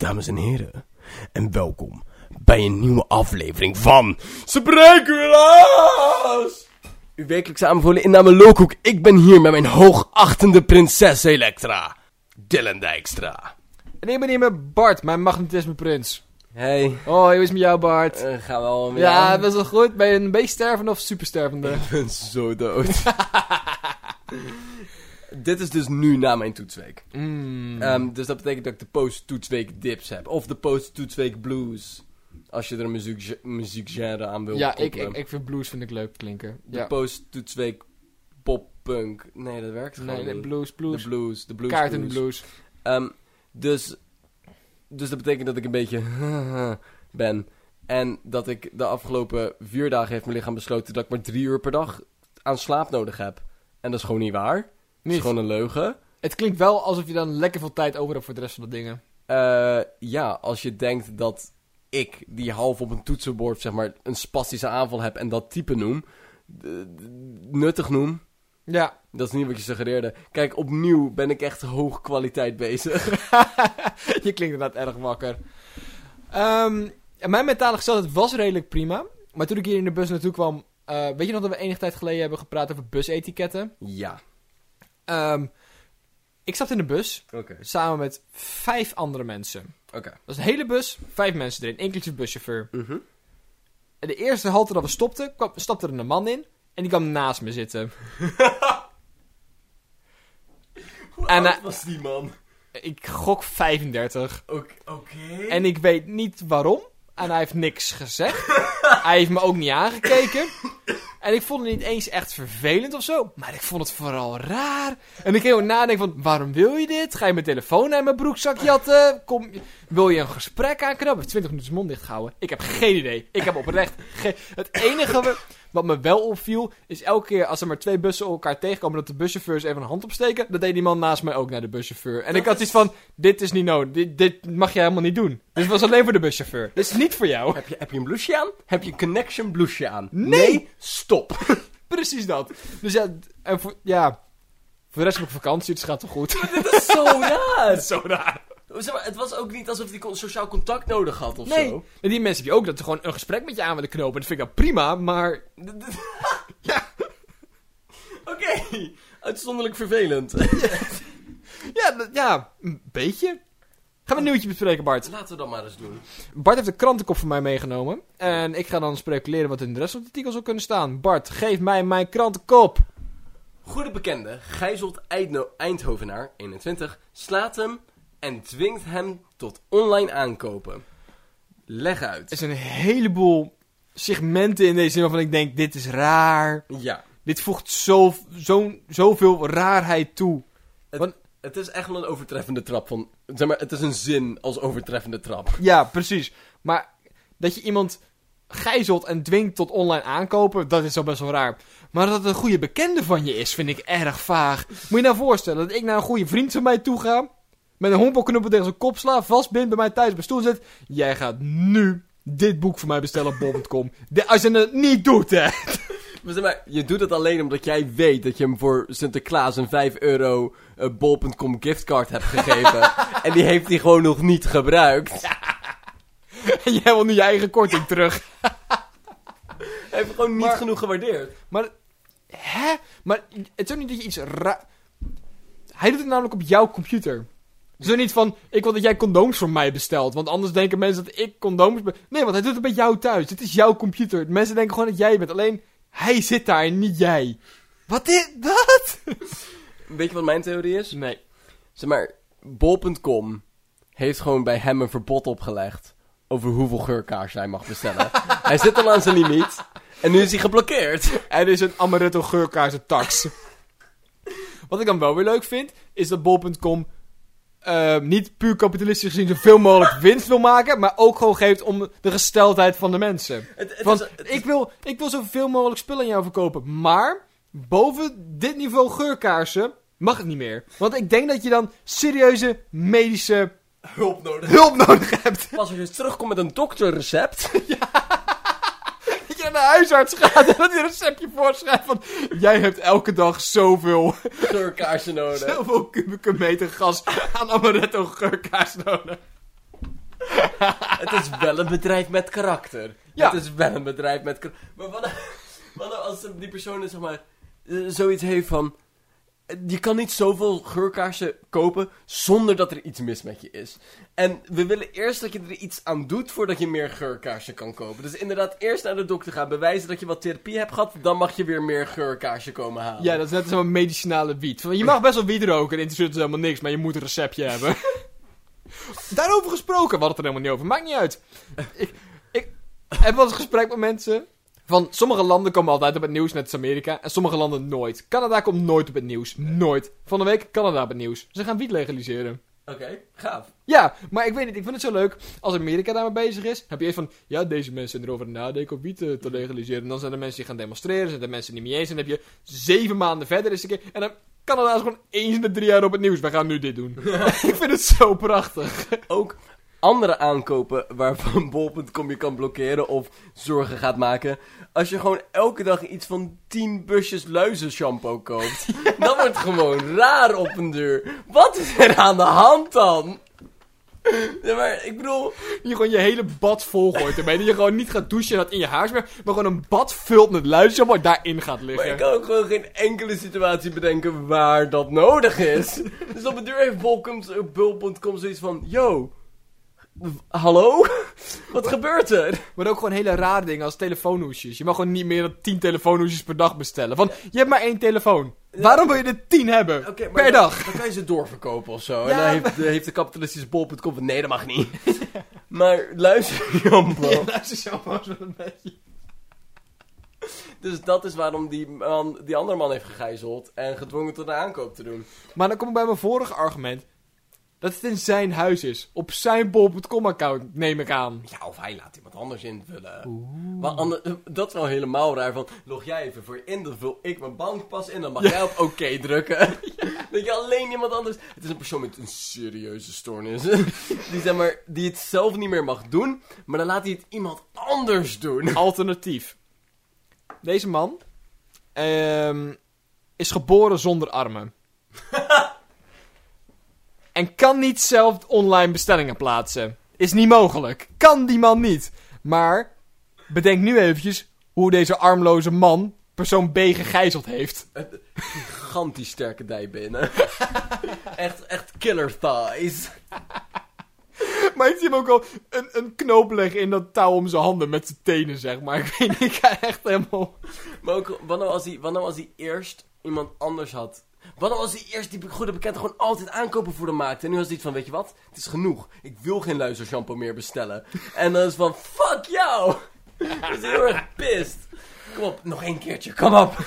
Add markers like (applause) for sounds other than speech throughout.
dames en heren. En welkom bij een nieuwe aflevering van Sprekulaas! Uw wekelijkse aanbevolen inname Lookhoek. Ik ben hier met mijn hoogachtende prinses Elektra. Dylan Dijkstra. En ik ben hier met Bart, mijn magnetisme prins. Hey, Hoi, hoe is het met jou Bart? eh, gaan we al weer ja, aan? best wel goed. Ben je een beetje stervende of superstervende? Ik ben zo dood. (laughs) Dit is dus nu na mijn toetsweek. Mm. Ehm, dus dat betekent dat ik de post-toetsweek dips heb. Of de post-toetsweek blues. Als je er een muziek, muziekgenre aan wil ja, ik, ik, ik vind blues vind ik leuk klinken. De Ja. post-toetsweek pop-punk. Nee, dat werkt gewoon Nee, nee, niet. blues, blues. De blues, de blues Kaart in de blues. blues. Ehm, dus, dus dat betekent dat ik een beetje (laughs) ben. En dat ik de afgelopen vier dagen heeft mijn lichaam besloten dat ik maar drie uur per dag aan slaap nodig heb. En dat is gewoon niet waar. Dat is Niet. gewoon een leugen. Het klinkt wel alsof je dan lekker veel tijd over hebt voor de rest van de dingen. Eh, ja, als je denkt dat ik, die half op een toetsenbord, zeg maar, een spastische aanval heb en dat type noem, d- d- nuttig noem, Ja. dat is niet wat je suggereerde. Kijk, opnieuw ben ik echt hoog kwaliteit bezig. (laughs) je klinkt inderdaad erg wakker. Ehm, en mijn mentale gesteldheid was redelijk prima. Maar toen ik hier in de bus naartoe kwam... eh, weet je nog dat we enige tijd geleden hebben gepraat over busetiketten? ja. Ehm, ik zat in de bus samen met vijf andere mensen. Oké. Dat is een hele bus, vijf mensen erin, inclusief buschauffeur. Mhm. En de eerste halte dat we stopten, kwam, stapte er een man in. En die kwam naast me zitten. (laughs) Hoe En, oud was die man? Ik gok 35. Oké. Oké. En ik weet niet waarom. En hij heeft niks gezegd. (laughs) hij heeft me ook niet aangekeken. En ik vond het niet eens echt vervelend of zo. Maar ik vond het vooral raar. En ik ging ook nadenken van, waarom wil je dit? Ga je mijn telefoon uit mijn broekzak jatten? Kom, wil je een gesprek aanknappen? 20 minuten zijn mond dicht gehouden. Ik heb geen idee. Ik heb oprecht geen... Het enige wa- wat me wel opviel, is elke keer als er maar twee bussen elkaar tegenkomen, dat de buschauffeurs even een hand opsteken. Dat deed die man naast mij ook naar de buschauffeur. En ik had iets van, dit is niet nodig. Dit, dit mag je helemaal niet doen. Dit was alleen voor de buschauffeur. Dit is niet voor jou. Heb je, heb je een blouseje aan? Heb je een connection blouseje aan? Nee. Stop. (laughs) Precies dat. Dus ja, en voor, ja, voor de rest heb ik vakantie, dus het gaat toch goed. Dat is zo (laughs) raar. zo raar. Zeg maar, het was ook niet alsof hij sociaal contact nodig had of Nee. zo. En die mensen die ook dat ze gewoon een gesprek met je aan willen knopen. Dat vind ik dan prima, maar... (laughs) ja. Oké. Uitzonderlijk vervelend. Ja, ja, een beetje. Gaan we een nieuwtje bespreken, Bart. Laten we dat maar eens doen. Bart heeft een krantenkop van mij meegenomen. En ik ga dan speculeren wat in de rest van het artikel zou kunnen staan. Bart, geef mij mijn krantenkop. Goede bekende gijzelt Eindno- Eindhovenaar, 21, slaat hem en dwingt hem tot online aankopen. Leg Er uit. zijn een heleboel segmenten in deze zin waarvan ik denk, dit is raar. Ja. Dit voegt zo, zo, zoveel raarheid toe. Het, Want- het is echt wel een overtreffende trap van... Zeg maar, het is een zin als overtreffende trap. Ja, precies. Maar dat je iemand gijzelt en dwingt tot online aankopen, dat is al best wel raar. Maar dat het een goede bekende van je is, vind ik erg vaag. Moet je nou voorstellen dat ik naar een goede vriend van mij toe ga, met een hompelknuppel tegen zijn kop sla, vastbind bij mij thuis op mijn stoel zet. Jij gaat nu dit boek voor mij bestellen op bol.com. (laughs) Als je het niet doet, hè. Maar zeg maar, je doet het alleen omdat jij weet dat je hem voor Sinterklaas een 5 euro bol.com giftcard hebt gegeven. (laughs) en die heeft hij gewoon nog niet gebruikt. (laughs) En jij wil nu je eigen korting terug. Hij (laughs) heeft gewoon niet Maar- genoeg gewaardeerd. Maar, hè? Maar het is ook niet dat je iets ra... Hij doet het namelijk op jouw computer. Zo niet van, ik wil dat jij condooms voor mij bestelt. Want anders denken mensen dat ik condooms... Be nee, want hij doet het bij jou thuis. Het is jouw computer. Mensen denken gewoon dat jij bent. Alleen, hij zit daar en niet jij. Wat is dat? Weet je wat mijn theorie is? Nee. Zeg maar, bol.com heeft gewoon bij hem een verbod opgelegd over hoeveel geurkaars hij mag bestellen. (laughs) hij zit al aan zijn limiet en nu is hij geblokkeerd. Er is een amaretto geurkaarsen tax. Wat ik dan wel weer leuk vind, is dat bol.com eh, niet puur kapitalistisch gezien zoveel mogelijk winst wil maken, maar ook gewoon geeft om de gesteldheid van de mensen. Het, het Van, is- het is- ik, wil, ik wil zoveel mogelijk spullen aan jou verkopen. Maar boven dit niveau geurkaarsen mag het niet meer. Want ik denk dat je dan serieuze medische hulp nodig. hulp nodig hebt. Pas als je terugkomt met een dokterrecept. (laughs) Dat je naar de huisarts gaat en dat hij een receptje voorschrijft van... Jij hebt elke dag zoveel, geurkaarsen nodig. zoveel kubieke meter gas aan amaretto geurkaars nodig. het is wel een bedrijf met karakter. Ja. Het is wel een bedrijf met karakter. Maar wat, wat nou als die persoon zeg maar, eh, zoiets heeft van... Je kan niet zoveel geurkaarsen kopen zonder dat er iets mis met je is. En we willen eerst dat je er iets aan doet voordat je meer geurkaarsen kan kopen. Dus inderdaad, eerst naar de dokter gaan, bewijzen dat je wat therapie hebt gehad, dan mag je weer meer geurkaarsen komen halen. Ja, dat is net zo'n medicinale wiet. Je mag best wel wiet roken en interesseert het helemaal niks, maar je moet een receptje hebben. (laughs) Daarover gesproken, we hadden het er helemaal niet over. Maakt niet uit. ik, ik heb wel eens een gesprek met mensen. Van sommige landen komen altijd op het nieuws, net als Amerika. En sommige landen nooit. Canada komt nooit op het nieuws. Nooit. Van de week Canada op het nieuws. Ze gaan wiet legaliseren. Oké, gaaf. Ja, maar ik weet niet, ik vind het zo leuk. Als Amerika daarmee bezig is, heb je eerst van... Ja, deze mensen zijn erover nadenken om wiet eh, te legaliseren. En dan zijn er mensen die gaan demonstreren. Zijn er mensen die niet mee eens. En dan heb je zeven maanden verder eens een keer... En dan Canada is gewoon eens in de drie jaar op het nieuws. Wij gaan nu dit doen. (laughs) (laughs) ik vind het zo prachtig. ook andere aankopen waarvan (laughs) bol.com je kan blokkeren of zorgen gaat maken. Als je gewoon elke dag iets van 10 busjes luizenshampoo koopt, (laughs) dan wordt het gewoon raar op een deur. Wat is er aan de hand dan? Ja, maar ik bedoel, Je gewoon je hele bad volgooit ermee. Dat je gewoon niet gaat douchen en dat in je haar smeert. Maar gewoon een bad vult met luizen wat daarin gaat maar liggen. ik kan ook gewoon geen enkele situatie bedenken waar dat nodig is. (laughs) Dus op de deur heeft bol.com zoiets van, yo, hallo? (laughs) Wat gebeurt er? Maar ook gewoon hele rare dingen als telefoonhoesjes. Je mag gewoon niet meer dan 10 telefoonhoesjes per dag bestellen. Van, je hebt maar één telefoon. Waarom wil je er 10 hebben? Per dan- dag. Dan kan je ze doorverkopen of zo. Ja, en dan heeft, maar- heeft de kapitalistische bol.com van nee, dat mag niet. (laughs) maar luister, (laughs) Jambo. Ja, luister zo maar zo een beetje. Dus dat is waarom die, man, die andere man heeft gegijzeld en gedwongen tot een aankoop te doen. Maar dan kom ik bij mijn vorige argument. Dat het in zijn huis is. Op zijn bol.com account, neem ik aan. Ja, of hij laat iemand anders invullen. Maar ander- dat is wel helemaal raar. Van, log jij even voor in, dan vul ik mijn bankpas in, dan mag jij op oké (laughs) drukken. (laughs) Dat je alleen iemand anders... Het is een persoon met een serieuze stoornis. (laughs) die, zeg maar, die het zelf niet meer mag doen, maar dan laat hij het iemand anders doen. Alternatief. Deze man ehm, is geboren zonder armen. En kan niet zelf online bestellingen plaatsen. Is niet mogelijk. Kan die man niet. Maar bedenk nu eventjes hoe deze armloze man persoon B gegijzeld heeft. Gigantisch sterke dijbenen. (laughs) echt, echt killer thighs. (laughs) Maar ik zie hem ook al een, een knoop leggen in dat touw om zijn handen met zijn tenen, zeg maar. Ik weet niet, ik ga echt helemaal... Maar ook, wat nou als hij, wat nou als hij eerst iemand anders had? Wat als hij eerst die goede bekende gewoon altijd aankopen voor hem maakte? En nu was hij iets van, weet je wat? Het is genoeg. Ik wil geen luizershampoo meer bestellen. En dan is van, fuck jou! (laughs) Dat is heel erg pissed. Kom op, nog één keertje, kom op! (laughs)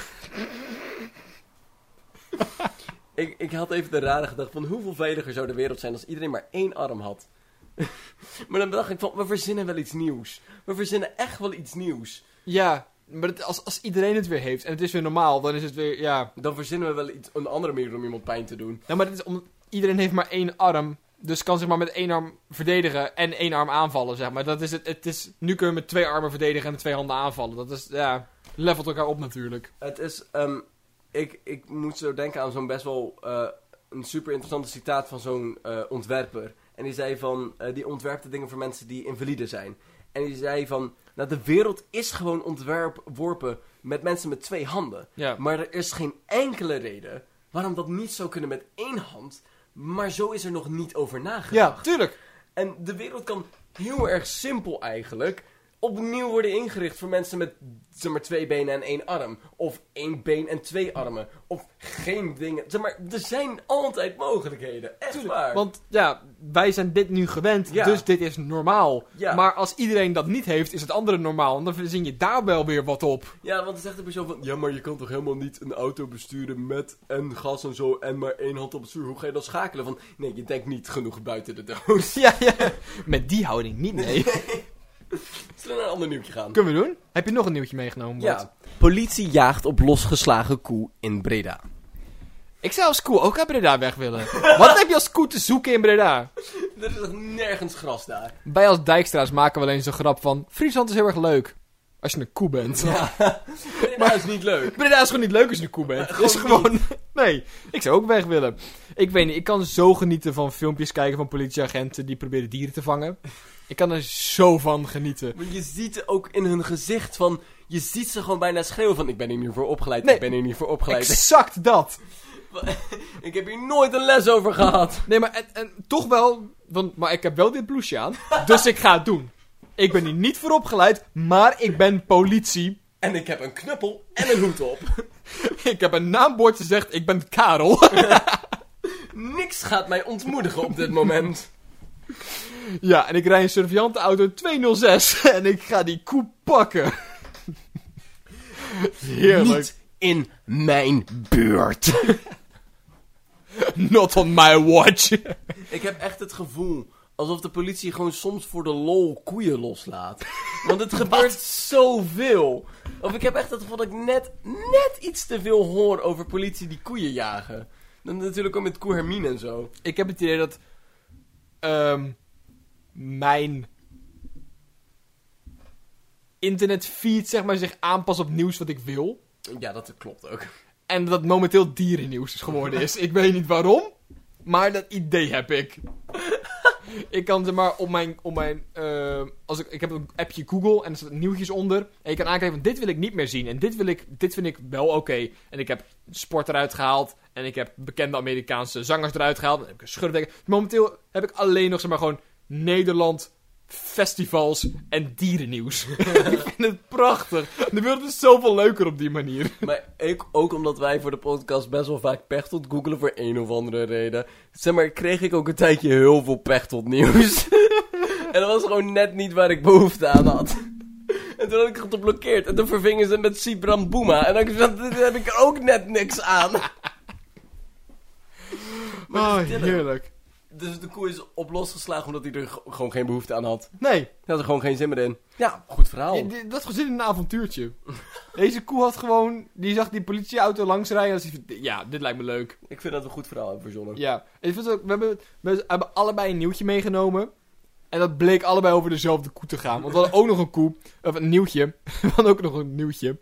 ik, ik had even de rare gedachte van, hoeveel veiliger zou de wereld zijn als iedereen maar één arm had? (laughs) maar dan dacht ik van, we verzinnen wel iets nieuws. We verzinnen echt wel iets nieuws. Ja, maar het- als, als iedereen het weer heeft en het is weer normaal, dan is het weer, ja... Dan verzinnen we wel iets, een andere manier om iemand pijn te doen. Nou, maar het is omdat iedereen heeft maar één arm, dus kan zich maar met één arm verdedigen en één arm aanvallen, zeg maar. Dat is het, het is, nu kun je met twee armen verdedigen en met twee handen aanvallen. Dat is, ja, levelt elkaar op natuurlijk. Het is, ehm, ik, ik moet zo denken aan zo'n best wel eh, een super interessante citaat van zo'n eh, ontwerper. En die zei van, eh, die ontwerpte dingen voor mensen die invalide zijn. En die zei van, nou de wereld is gewoon ontworpen met mensen met twee handen. Ja. Maar er is geen enkele reden waarom dat niet zou kunnen met één hand. Maar zo is er nog niet over nagedacht. Ja, tuurlijk. En de wereld kan heel erg simpel eigenlijk opnieuw worden ingericht voor mensen met zeg maar, twee benen en één arm. Of één been en twee armen. Of geen dingen. Zeg maar, er zijn altijd mogelijkheden. Echt waar. Want ja, wij zijn dit nu gewend, Ja. dus dit is normaal. Ja. Maar als iedereen dat niet heeft, is het andere normaal. En dan verzin je daar wel weer wat op. Ja, want dan zegt de persoon van... Ja, maar je kan toch helemaal niet een auto besturen met en gas en zo... en maar één hand op het stuur. Hoe ga je dan schakelen? Van, nee, je denkt niet genoeg buiten de doos. (laughs) Ja, ja. Met die houding niet, nee. (laughs) Zullen we naar een ander nieuwtje gaan? Kunnen we doen? Heb je nog een nieuwtje meegenomen, Bart? Ja. Politie jaagt op losgeslagen koe in Breda. Ik zou als koe ook naar Breda weg willen. (laughs) Wat heb je als koe te zoeken in Breda? Er is nog nergens gras daar. Wij als Dijkstra's maken wel eens een grap van... Friesland is heel erg leuk. Als je een koe bent. Ja, (laughs) Breda is niet leuk. Breda is gewoon niet leuk als je een koe bent. Is Gewoon gewoon... Nee, ik zou ook weg willen. Ik weet niet, ik kan zo genieten van filmpjes kijken van politieagenten die proberen dieren te vangen. Ik kan er zo van genieten. Maar je ziet ook in hun gezicht van... Je ziet ze gewoon bijna schreeuwen van... Ik ben hier niet voor opgeleid, Nee. ik ben hier niet voor opgeleid. Exact dat. (laughs) ik heb hier nooit een les over gehad. Nee, maar en, en toch wel, want, maar ik heb wel dit blouseje aan, dus ik ga het doen. Ik ben hier niet voor opgeleid, maar ik ben politie. En ik heb een knuppel en een hoed op. (laughs) Ik heb een naambord gezegd, ik ben Karel. (laughs) Niks gaat mij ontmoedigen op dit moment. Ja, en ik rij een surveillantenauto 206 (laughs) en ik ga die koe pakken. (laughs) Heerlijk. Niet in mijn buurt. (laughs) Not on my watch. Ik heb echt het gevoel alsof de politie gewoon soms voor de lol koeien loslaat. Want het gebeurt zoveel. Of ik heb echt het gevoel dat ik net, net iets te veel hoor over politie die koeien jagen. Dan natuurlijk ook met koe Hermine en zo. Ik heb het idee dat ehm, mijn internetfeed zeg maar, zich aanpast op nieuws wat ik wil. Ja, dat klopt ook. En dat momenteel dierennieuws geworden is. ik weet niet waarom, maar dat idee heb ik. (laughs) ik kan zeg maar op mijn, op mijn eh, als ik, ik heb een appje Google en er staan nieuwtjes onder. En je kan aankijken van dit wil ik niet meer zien en dit, wil ik, dit vind ik wel oké. En ik heb sport eruit gehaald en ik heb bekende Amerikaanse zangers eruit gehaald. En heb ik een schurfdekker. Momenteel heb ik alleen nog zeg maar gewoon Nederland, festivals en dierennieuws. (laughs) ik vind het prachtig. De wereld is zoveel leuker op die manier. Maar ik, ook omdat wij voor de podcast best wel vaak Pechtold googelen voor een of andere reden. Zeg maar, kreeg ik ook een tijdje heel veel Pechtold nieuws. (laughs) en dat was gewoon net niet waar ik behoefte aan had. En toen had ik het geblokkeerd. En toen vervingen ze het met Sibram Boema. En dan heb ik er ook net niks aan. (laughs) Maar Oh, heerlijk. Dus de koe is op losgeslagen omdat hij er gewoon geen behoefte aan had. Nee, Hij had er gewoon geen zin meer in. Ja, goed verhaal. Ja, di- dat gezin in een avontuurtje. (laughs) Deze koe had gewoon... Die zag die politieauto langsrijden en ze Ja, dit lijkt me leuk. Ik vind dat we een goed verhaal hebben verzonnen. Ja. Ik vind ook, we, hebben, we hebben allebei een nieuwtje meegenomen. En dat bleek allebei over dezelfde koe te gaan. Want we hadden ook nog een koe. Of een nieuwtje. (laughs) We hadden ook nog een nieuwtje.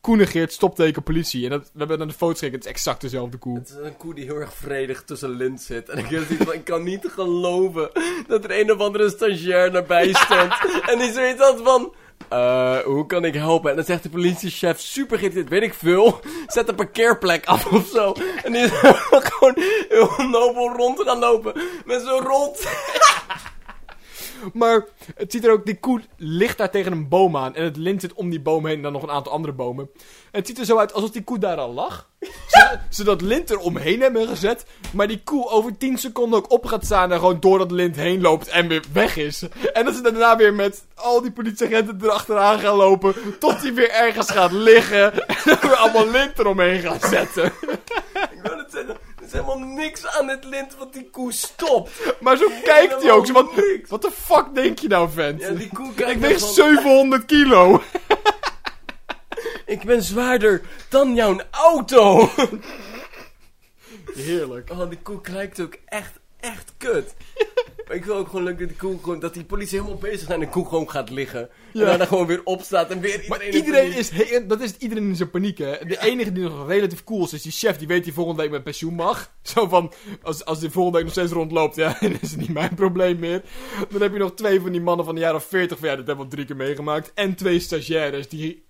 Koe negeert stopteken politie. En dat, we hebben naar de foto gekeken. Het is exact dezelfde koe. Het is een koe die heel erg vredig tussen lint zit. En ik, van, ik kan niet geloven dat er een of andere stagiair nabij stond. en die zoiets had van... eh, hoe kan ik helpen? En dan zegt de politiechef, super dit weet ik veel. Zet een parkeerplek af of zo. En die is (laughs) gewoon heel nobel rond gaan lopen. Met zo'n rond. Maar het ziet er ook, die koe ligt daar tegen een boom aan. En het lint zit om die boom heen en dan nog een aantal andere bomen. En het ziet er zo uit alsof die koe daar al lag. Ze, ze dat lint er omheen hebben gezet. Maar die koe over 10 seconden ook op gaat staan en gewoon door dat lint heen loopt en weer weg is. En dat ze daarna weer met al die politieagenten erachteraan gaan lopen. Tot hij weer ergens gaat liggen. En dan weer allemaal lint eromheen gaat zetten. Ik wil het zeggen, er is helemaal niks aan het lint wat die koe stopt. (laughs) Maar zo kijkt hij ook. Zo, wat, wat de fuck denk je nou, vent? Ja, die koe kijkt Ik weeg van, 700 kilo. (laughs) Ik ben zwaarder dan jouw auto. Heerlijk. Oh, die koe kijkt ook echt, echt kut. (laughs) ik wil ook gewoon leuk dat die koe gewoon, dat die politie helemaal bezig zijn en de koe gewoon gaat liggen. Ja. En daarna gewoon weer opstaat en weer iedereen... Maar in iedereen is, he- dat is iedereen in zijn paniek, hè. De enige die nog relatief cool is, is die chef. Die weet die volgende week met pensioen mag. (laughs) Zo van, als, als die volgende week nog steeds rondloopt, ja, (laughs) dan is het niet mijn probleem meer. Dan heb je nog twee van die mannen van de jaren 40, van ja, dat hebben we al drie keer meegemaakt. En twee stagiaires die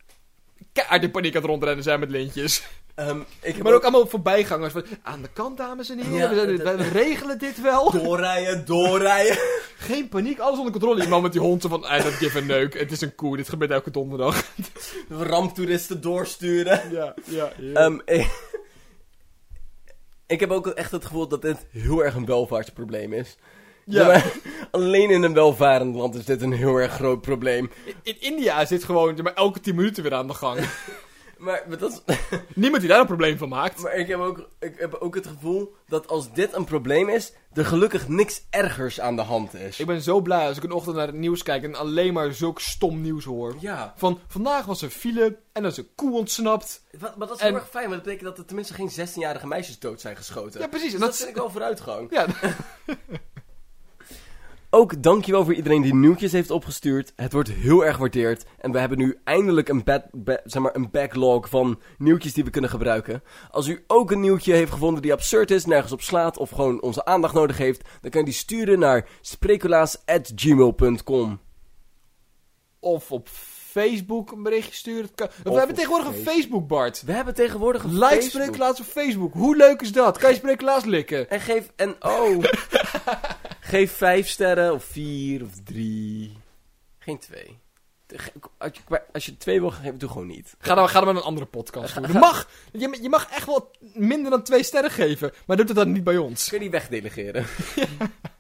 keihard in paniek aan het rondrennen zijn met lintjes. Ehm, ik heb Maar ook allemaal voorbijgangers van, aan de kant dames en heren, Ja, we, regelen dit wel. Doorrijden, doorrijden. (laughs) Geen paniek, alles onder controle. Man met die hond van, I don't give a neuk. Het is een koe, dit gebeurt elke donderdag. (laughs) Ramptoeristen doorsturen. Ja, ja, ja. Ehm, ik, ik heb ook echt het gevoel dat dit heel erg een welvaartsprobleem is. Ja. Maar (laughs) alleen in een welvarend land is dit een heel erg groot probleem. In, in India zit gewoon zeg maar, elke 10 minuten weer aan de gang. Maar, maar dat is, (laughs) Niemand die daar een probleem van maakt. Maar ik heb, ook, ik heb ook het gevoel dat als dit een probleem is, er gelukkig niks ergers aan de hand is. Ik ben zo blij als ik een ochtend naar het nieuws kijk en alleen maar zulk stom nieuws hoor. Ja, Van vandaag was er file en dan is een koe ontsnapt. wat, maar dat is En- heel erg fijn, want dat betekent dat er tenminste geen 16-jarige meisjes dood zijn geschoten. Ja, precies. En Dus dat, dat vind ik wel vooruitgang. ja, (laughs) Ook dankjewel voor iedereen die nieuwtjes heeft opgestuurd. Het wordt heel erg gewaardeerd. En we hebben nu eindelijk een, bad, ba- zeg maar, een backlog van nieuwtjes die we kunnen gebruiken. Als u ook een nieuwtje heeft gevonden die absurd is, nergens op slaat of gewoon onze aandacht nodig heeft, dan kan je die sturen naar sprekulaas.gmail.com. Of op Facebook een berichtje sturen. Kan- We hebben tegenwoordig een Facebook. Bart. We hebben tegenwoordig een Like Facebook. Spreeklaas op Facebook. Hoe leuk is dat? Kan je Spreeklaas likken? En geef, en oh, (laughs) geef vijf sterren of vier of drie. Geen twee. Als je, als je twee wil geven, doe gewoon niet. Ga dan, ga dan met een andere podcast doen. Je mag, je, je mag echt wel minder dan twee sterren geven. Maar doe het dan niet bij ons. Kun je die wegdelegeren?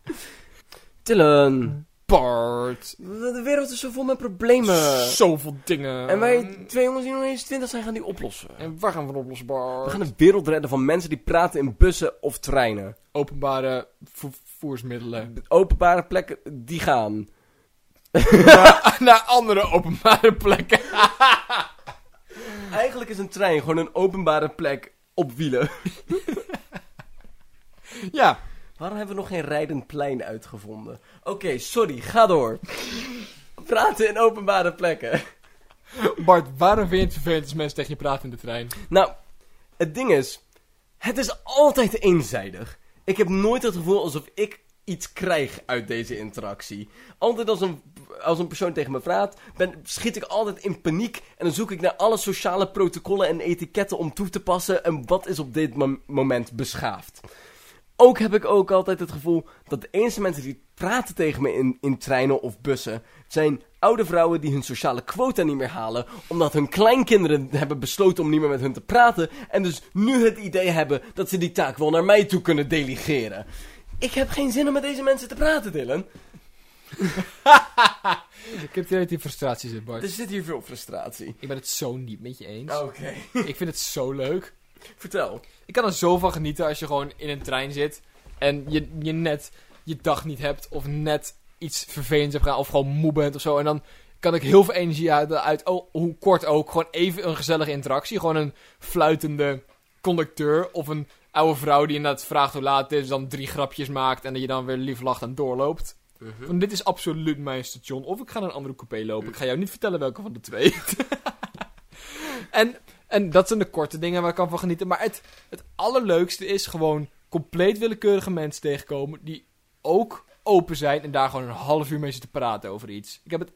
(laughs) Tillen. Bart. De wereld is zo vol met problemen. Zoveel dingen. En wij, twee jongens die nog eens twintig zijn, gaan die oplossen. En waar gaan we van oplossen, Bart? We gaan de wereld redden van mensen die praten in bussen of treinen. Openbare vervoersmiddelen. Openbare plekken, die gaan. naar, (laughs) naar andere openbare plekken. (laughs) Eigenlijk is een trein gewoon een openbare plek op wielen. (laughs) Ja. Waarom hebben we nog geen rijdend plein uitgevonden? Oké, sorry, ga door. Praten in openbare plekken. Bart, waarom vind je het vervelend als mensen tegen je praten in de trein? Nou, het ding is, het is altijd eenzijdig. Ik heb nooit het gevoel alsof ik iets krijg uit deze interactie. Altijd als een, als een persoon tegen me praat, ben, schiet ik altijd in paniek. En dan zoek ik naar alle sociale protocollen en etiketten om toe te passen. En wat is op dit mom- moment beschaafd. Ook heb ik ook altijd het gevoel dat de enige mensen die praten tegen me in, in treinen of bussen... zijn oude vrouwen die hun sociale quota niet meer halen... omdat hun kleinkinderen hebben besloten om niet meer met hun te praten... en dus nu het idee hebben dat ze die taak wel naar mij toe kunnen delegeren. Ik heb geen zin om met deze mensen te praten, Dylan. (laughs) Ik heb dat die frustratie zit, Bart. Er zit hier veel frustratie. Ik ben het zo niet met je eens. Oké. Ik vind het zo leuk. Vertel. Ik kan er zo van genieten als je gewoon in een trein zit en je, je net je dag niet hebt of net iets vervelends hebt gedaan of gewoon moe bent of zo. En dan kan ik heel veel energie uit, uit oh, hoe kort ook, gewoon even een gezellige interactie. Gewoon een fluitende conducteur of een oude vrouw die inderdaad vraagt hoe laat het is, dan drie grapjes maakt en dat je dan weer lief lacht en doorloopt. Want dit is absoluut mijn station. Of ik ga naar een andere coupé lopen. Ik ga jou niet vertellen welke van de twee. (laughs) en, en dat zijn de korte dingen waar ik kan van genieten. Maar het, het allerleukste is gewoon compleet willekeurige mensen tegenkomen. Die ook open zijn en daar gewoon een half uur mee zitten praten over iets. Ik heb het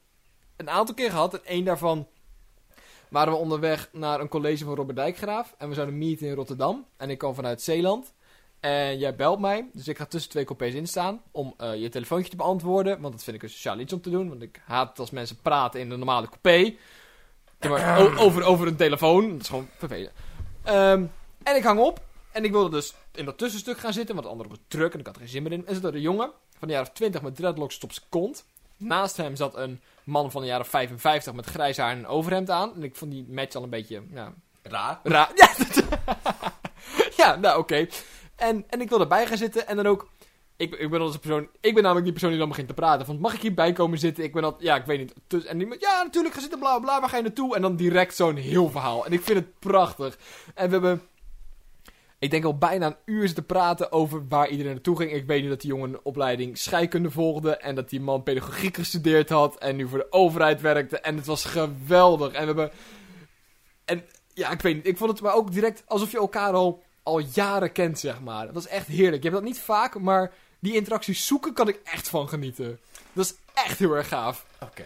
een aantal keer gehad. En één daarvan waren we onderweg naar een college van Robert Dijkgraaf. En we zouden meeten in Rotterdam. En ik kwam vanuit Zeeland. En jij belt mij, dus ik ga tussen twee coupés instaan om eh, je telefoontje te beantwoorden. Want dat vind ik een sociaal iets om te doen. Want ik haat het als mensen praten in een normale coupé. Maar, over, over een telefoon. Dat is gewoon vervelend. Ehm, en ik hang op. En ik wilde dus in dat tussenstuk gaan zitten, want de andere was druk en ik had er geen zin meer in. En zat er een jongen van de jaren 20 met dreadlocks tot op zijn kont. Naast hem zat een man van de jaren 55 met grijs haar en een overhemd aan. En ik vond die match al een beetje, ja, Raar. Raar. (laughs) Ja, dat- (laughs) ja nou oké. En, en ik wil erbij gaan zitten en dan ook... Ik, ben als persoon... Ik ben namelijk die persoon die dan begint te praten. Van, mag ik hierbij komen zitten? Ik ben al... Ja, ik weet niet. Dus, en die ja, natuurlijk, ga zitten, bla, bla, waar ga je naartoe? En dan direct zo'n heel verhaal. En ik vind het prachtig. En we hebben... Ik denk al bijna een uur zitten praten over waar iedereen naartoe ging. Ik weet nu dat die jongen een opleiding scheikunde volgde. En dat die man pedagogiek gestudeerd had. En nu voor de overheid werkte. En het was geweldig. En we hebben... En ja, ik weet niet. Ik vond het maar ook direct alsof je elkaar al, al jaren kent, zeg maar. Dat was echt heerlijk. Je hebt dat niet vaak, maar die interacties zoeken kan ik echt van genieten. Dat is echt heel erg gaaf. Oké.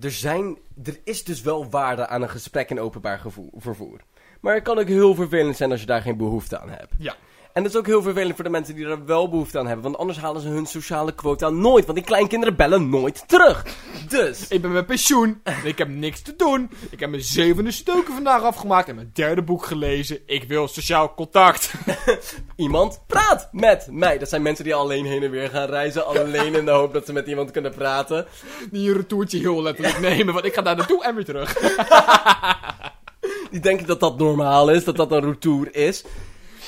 Er, zijn, er is dus wel waarde aan een gesprek in openbaar vervoer. Maar het kan ook heel vervelend zijn als je daar geen behoefte aan hebt. Ja. En dat is ook heel vervelend voor de mensen die er wel behoefte aan hebben. Want anders halen ze hun sociale quota nooit. Want die kleinkinderen bellen nooit terug. Dus. Ik ben met pensioen. Ik heb niks te doen. Ik heb mijn zevende stoken vandaag afgemaakt en mijn derde boek gelezen. Ik wil sociaal contact. (laughs) Iemand praat met mij. Dat zijn mensen die alleen heen en weer gaan reizen. Alleen in de hoop dat ze met iemand kunnen praten. Die een retourtje heel letterlijk nemen, want ik ga daar naartoe en weer terug. (laughs) Die denken dat dat normaal is. Dat dat een retour is.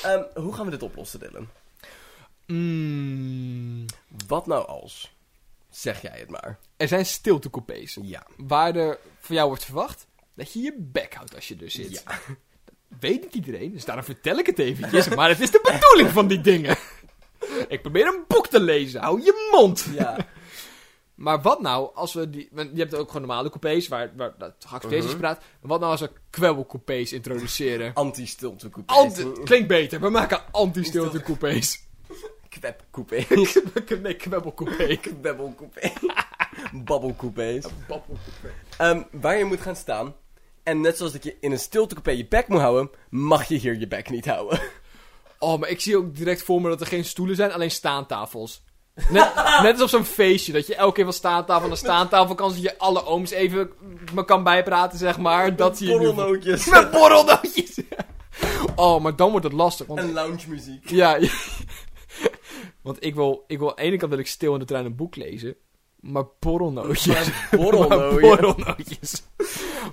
Ehm, hoe gaan we dit oplossen, Dylan? Mm, Wat nou als? Zeg jij het maar. er zijn stiltecoupés. Ja. Waar er van jou wordt verwacht dat je je bek houdt als je er zit. Ja. weet niet iedereen, dus daarom vertel ik het eventjes. (laughs) maar het is de bedoeling van die dingen. (laughs) Ik probeer een boek te lezen, hou je mond. Ja. (laughs) Maar wat nou als we die... want Je hebt ook gewoon normale coupés waar, waar dat geaccepteerd is Mhm. praat. Maar wat nou als we kwebbelcoupés introduceren? (laughs) Anti-stilte coupé. Anti, klinkt beter. We maken anti-stilte coupés. (laughs) Kweb coupé. (laughs) nee, kwebbelcoupé. Kwebbel coupé. Babbel coupés. Ehm, waar je moet gaan staan. En net zoals dat je in een stilte coupé je bek moet houden, mag je hier je bek niet houden. Oh, maar ik zie ook direct voor me dat er geen stoelen zijn, alleen staantafels. Net, net als op zo'n feestje, dat je elke keer van staantafel naar staantafel kan, zodat je alle ooms even me kan bijpraten, zeg maar. Dat zie je nu. Borrelnootjes. Met borrelnootjes. Oh, maar dan wordt het lastig. Want, En lounge muziek. ja, want ik wil, ik wil aan de ene kant wil ik stil in de trein een boek lezen. Maar borrelnootjes. Maar (laughs) Borrelnootjes. borrelnootjes.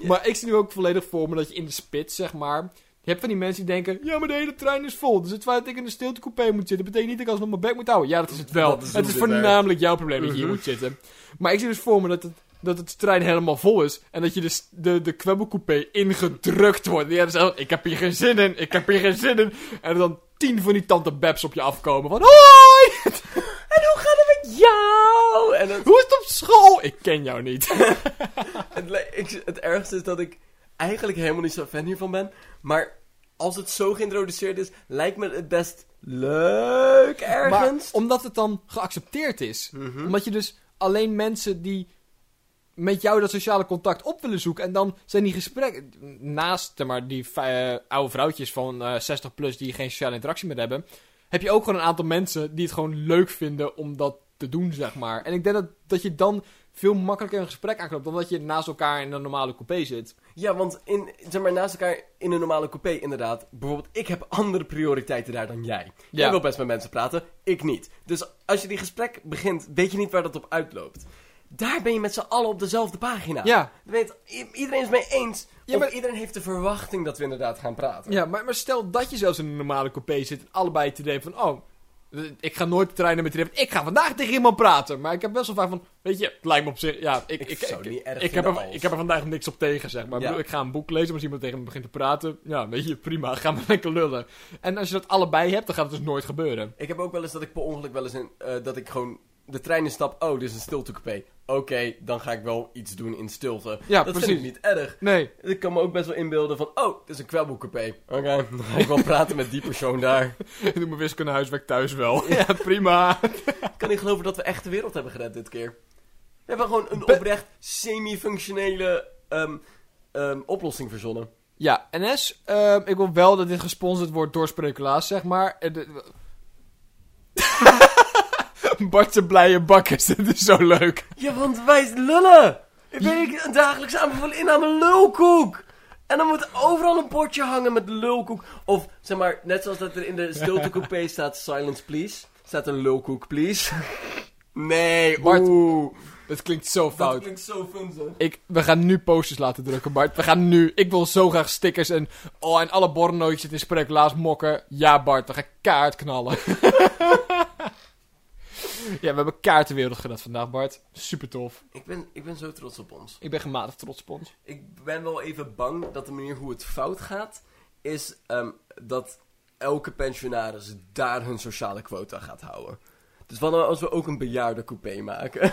Maar ik zie nu ook volledig voor me dat je in de spits, zeg maar... Je hebt van die mensen die denken... Ja, maar de hele trein is vol. Dus het feit dat ik in de stiltecoupé moet zitten... betekent niet dat ik alsnog mijn bek moet houden. Ja, dat is het wel. Dat is het is voornamelijk jouw probleem dat je hier Mhm. moet zitten. Maar ik zie dus voor me dat het, dat het trein helemaal vol is... en dat je de, s- de, de kwebbelcoupé ingedrukt wordt. Die hebben. Ik heb hier geen zin in. Ik heb hier geen zin in. En dan tien van die tante Babs op je afkomen. Van... Hoi! (laughs) En hoe gaat het met jou? En het, Hoe is het op school? Ik ken jou niet. (laughs) het, ik- het ergste is dat ik eigenlijk helemaal niet zo fan hiervan ben. Maar als het zo geïntroduceerd is, lijkt me het best leuk Maar ergens. omdat het dan geaccepteerd is. Mhm. Omdat je dus alleen mensen die met jou dat sociale contact op willen zoeken. En dan zijn die gesprekken. Naast maar, die eh, oude vrouwtjes van eh 60 plus die geen sociale interactie meer hebben. Heb je ook gewoon een aantal mensen die het gewoon leuk vinden om dat te doen, zeg maar. En ik denk dat, dat je dan veel makkelijker een gesprek aanknoopt. Dan dat je naast elkaar in een normale coupé zit. Ja, want in, zeg maar, naast elkaar in een normale coupé inderdaad. Bijvoorbeeld, ik heb andere prioriteiten daar dan jij. Jij Ja. wil best met mensen praten, ik niet. Dus als je die gesprek begint, weet je niet waar dat op uitloopt. Daar ben je met z'n allen op dezelfde pagina. Ja, Weet, iedereen is mee eens. Ja, maar- iedereen heeft de verwachting dat we inderdaad gaan praten. Ja, maar, maar stel dat je zelfs in een normale coupé zit en allebei het idee van, oh, ik ga nooit de treinen met die ik ga vandaag tegen iemand praten. Maar ik heb best wel vaak van, weet je, het lijkt me op zich, ja, ik, Ik ik, heb er, ik heb er vandaag niks op tegen, zeg maar. Ik Ja. bedoel, Ik ga een boek lezen, maar als iemand tegen me begint te praten, ja, weet je, prima, ga maar (laughs) lekker lullen. En als je dat allebei hebt, dan gaat het dus nooit gebeuren. Ik heb ook wel eens dat ik per ongeluk wel eens in, eh, dat ik gewoon de trein instap. Oh, dit is een stiltecoupé. Oké, dan ga ik wel iets doen in stilte. Ja, dat precies. vind ik niet erg. Nee, Ik kan me ook best wel inbeelden van, oh, dit is een kwebbelcoupé. Oké, dan ga ik wel praten met die persoon daar. (laughs) ik doe mijn wiskunde huiswerk thuis wel. Ja, prima. Ik kan niet geloven dat we echt de wereld hebben gered dit keer. We hebben gewoon een oprecht semi-functionele ehm, ehm, oplossing verzonnen. Ja, NS, ehm, ik wil wel dat dit gesponsord wordt door Spreculaas, zeg maar. (laughs) Bartse blije bakkers, (laughs) dit is zo leuk. Ja, want wij lullen. Ik ben een dagelijks aanbevolen inname lulkoek. En dan moet overal een bordje hangen met lulkoek. Of, zeg maar, net zoals dat er in de stiltecoupé (laughs) staat, silence please. Staat een lulkoek please. Nee, Bart, oeh. Dat klinkt zo Dat fout. klinkt zo funzig. Ik, we gaan nu posters laten drukken, Bart. We gaan nu. Ik wil zo graag stickers en. Oh, en alle borrelnootjes in Spreculaas mokken. Ja, Bart, we gaan kaart knallen. Ja, we hebben kaartenwereld gedaan vandaag, Bart. Super tof. Ik ben, ik ben zo trots op ons. Ik ben gematigd trots op ons. Ik ben wel even bang dat de manier hoe het fout gaat, is ehm, dat elke pensionaris daar hun sociale quota gaat houden. Dus wat nou als we ook een bejaardencoupé maken? (laughs)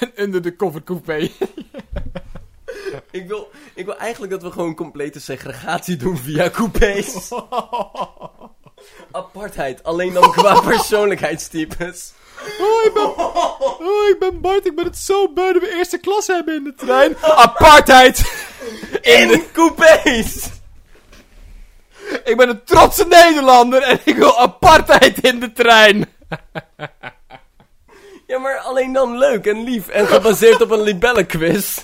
Een under the cover coupé. (laughs) ik, wil, ik wil eigenlijk dat we gewoon complete segregatie doen via coupés. (laughs) Apartheid, alleen dan qua persoonlijkheidstypes. Oh ik, ben, oh, ik ben Bart. Ik ben het zo beu dat we eerste klas hebben in de trein. (laughs) Apartheid. In coupés! Ik ben een trotse Nederlander en ik wil apartheid in de trein. Ja, maar alleen dan leuk en lief en gebaseerd op een libellenquiz.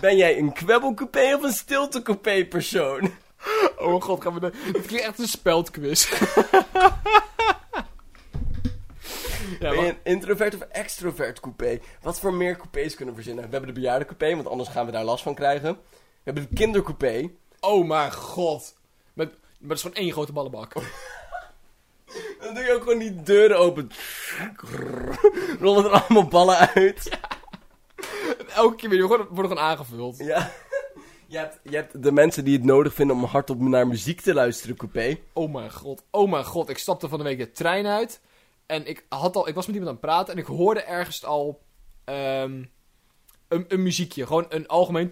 Ben jij een kwebbelcoupé of een stiltecoupé persoon? Oh god, gaan we de... Dit klinkt echt een speldquiz. (laughs) ja, Ben je een introvert of extrovert coupé? Wat voor meer coupés kunnen we verzinnen? We hebben de bejaardencoupé, want anders gaan we daar last van krijgen. We hebben de kindercoupé. oh mijn god. Met, maar dat is gewoon één grote ballenbak. (laughs) Dan doe je ook gewoon die deuren open. (laughs) Rollen er allemaal ballen uit. Elke keer weer, worden gewoon aangevuld. Ja. Je hebt, je hebt de mensen die het nodig vinden om hardop naar muziek te luisteren, coupé. Oh mijn god, oh mijn god. Ik stapte van de week de trein uit. En ik, had al, ik was met iemand aan het praten en ik hoorde ergens al ehm, een, een muziekje. Gewoon een algemeen...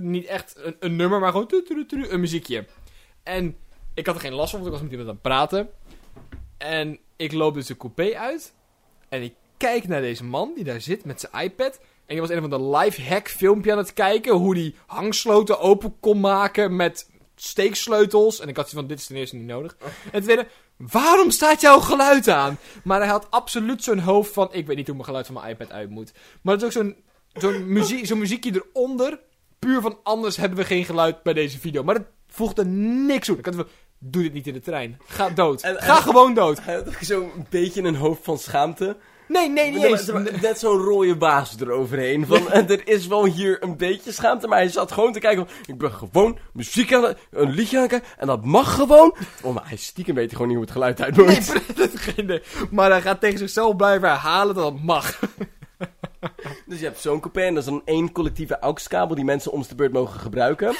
Niet echt een, een nummer, maar gewoon een muziekje. En ik had er geen last van, want ik was met iemand aan het praten. En ik loop dus de coupé uit. En ik kijk naar deze man die daar zit met zijn iPad. En die was een van de live hack filmpje aan het kijken. Hoe die hangsloten open kon maken met steeksleutels. En ik had zoiets van, dit is ten eerste niet nodig. En ten tweede, waarom staat jouw geluid aan? Maar hij had absoluut zo'n hoofd van, ik weet niet hoe mijn geluid van mijn iPad uit moet. Maar het is ook zo'n zo'n (laughs) muziek, zo'n muziekje eronder. Puur van, anders hebben we geen geluid bij deze video. Maar dat voegde niks op. Ik had van, doe dit niet in de trein. Ga dood. En- en- Ga gewoon dood. Hij had ook zo'n beetje een hoofd van schaamte. Nee, nee, niet Nee, eens. Net zo'n rode baas eroverheen. Van, en (laughs) er is wel hier een beetje schaamte, maar hij zat gewoon te kijken. Van, ik ben gewoon muziek aan het, een liedje aan het kijken. En dat mag gewoon. Oh, maar hij stiekem weet gewoon niet hoe het geluid uit moet. Nee, dat is geen idee. Maar hij gaat tegen zichzelf blijven herhalen dat het mag. (laughs) Dus je hebt zo'n coupé en dat is dan één collectieve AUX-kabel die mensen om de beurt mogen gebruiken.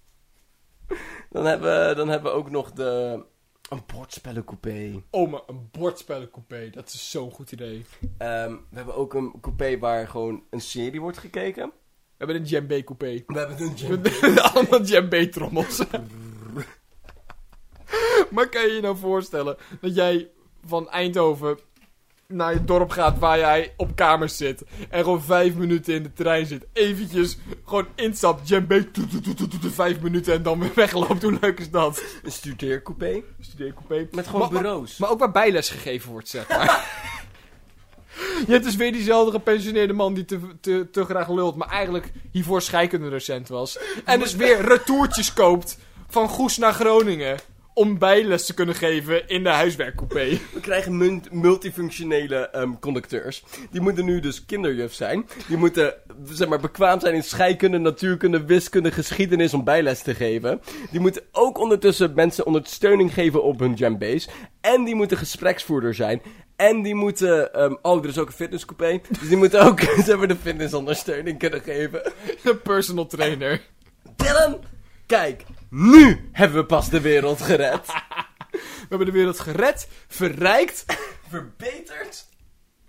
(laughs) dan, hebben dan hebben we ook nog de... Een bordspellencoupé. Oh, maar een bordspellencoupé, dat is zo'n goed idee. Ehm, we hebben ook een coupé waar gewoon een serie wordt gekeken. We hebben een djembe coupé. We hebben een gym. Allemaal djembe trommels. maar kan je je nou voorstellen dat jij van Eindhoven naar je dorp gaat waar jij op kamers zit. En gewoon vijf minuten in de trein zit. Eventjes gewoon instapt, djembe, vijf minuten en dan weer (laughs) wegloopt. Hoe leuk is dat? Een studeercoupé. Studeercoupé. Met gewoon Maar- bureaus. Maar ook waar bijles gegeven wordt, zeg maar. (laughs) Je hebt dus weer diezelfde gepensioneerde man die te, te, te graag lult, maar eigenlijk hiervoor scheikundedocent was. En dus (laughs) weer retourtjes koopt van Goes naar Groningen om bijles te kunnen geven in de huiswerkcoupé. (laughs) We krijgen multifunctionele ehm, conducteurs. Die moeten nu dus kinderjuf zijn. Die moeten zeg maar, bekwaam zijn in scheikunde, natuurkunde, wiskunde, geschiedenis om bijles te geven. Die moeten ook ondertussen mensen ondersteuning geven op hun jambase. En die moeten gespreksvoerder zijn. En die moeten... ehm, oh, er is ook een fitnesscoupé. Dus die moeten ook (laughs) zeg maar, de fitnessondersteuning kunnen geven. Een personal trainer. Dylan, kijk. Nu hebben we pas de wereld gered. (laughs) We hebben de wereld gered, verrijkt Verbeterd.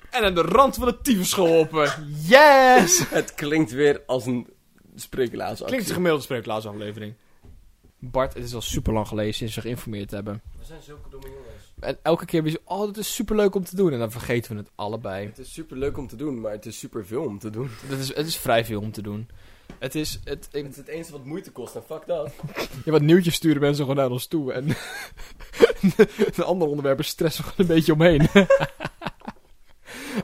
en aan de rand van de tyfus geholpen. Yes! (laughs) Het klinkt weer als een spreeklaasactie. Klinkt als een gemiddelde spreeklaasaflevering. Bart, het is al super lang geleden sinds we geïnformeerd hebben. We zijn zulke domme jongens. En elke keer weer zo, oh, dat is super leuk om te doen. En dan vergeten we het allebei. Het is super leuk om te doen, maar het is super veel om te doen. Dat is, het is vrij veel om te doen. Het is, het, ik, Het is het enige wat moeite kost en fuck dat. (laughs) ja, wat nieuwtjes sturen mensen gewoon naar ons toe. En (laughs) de andere onderwerpen stressen we gewoon een beetje omheen. (laughs)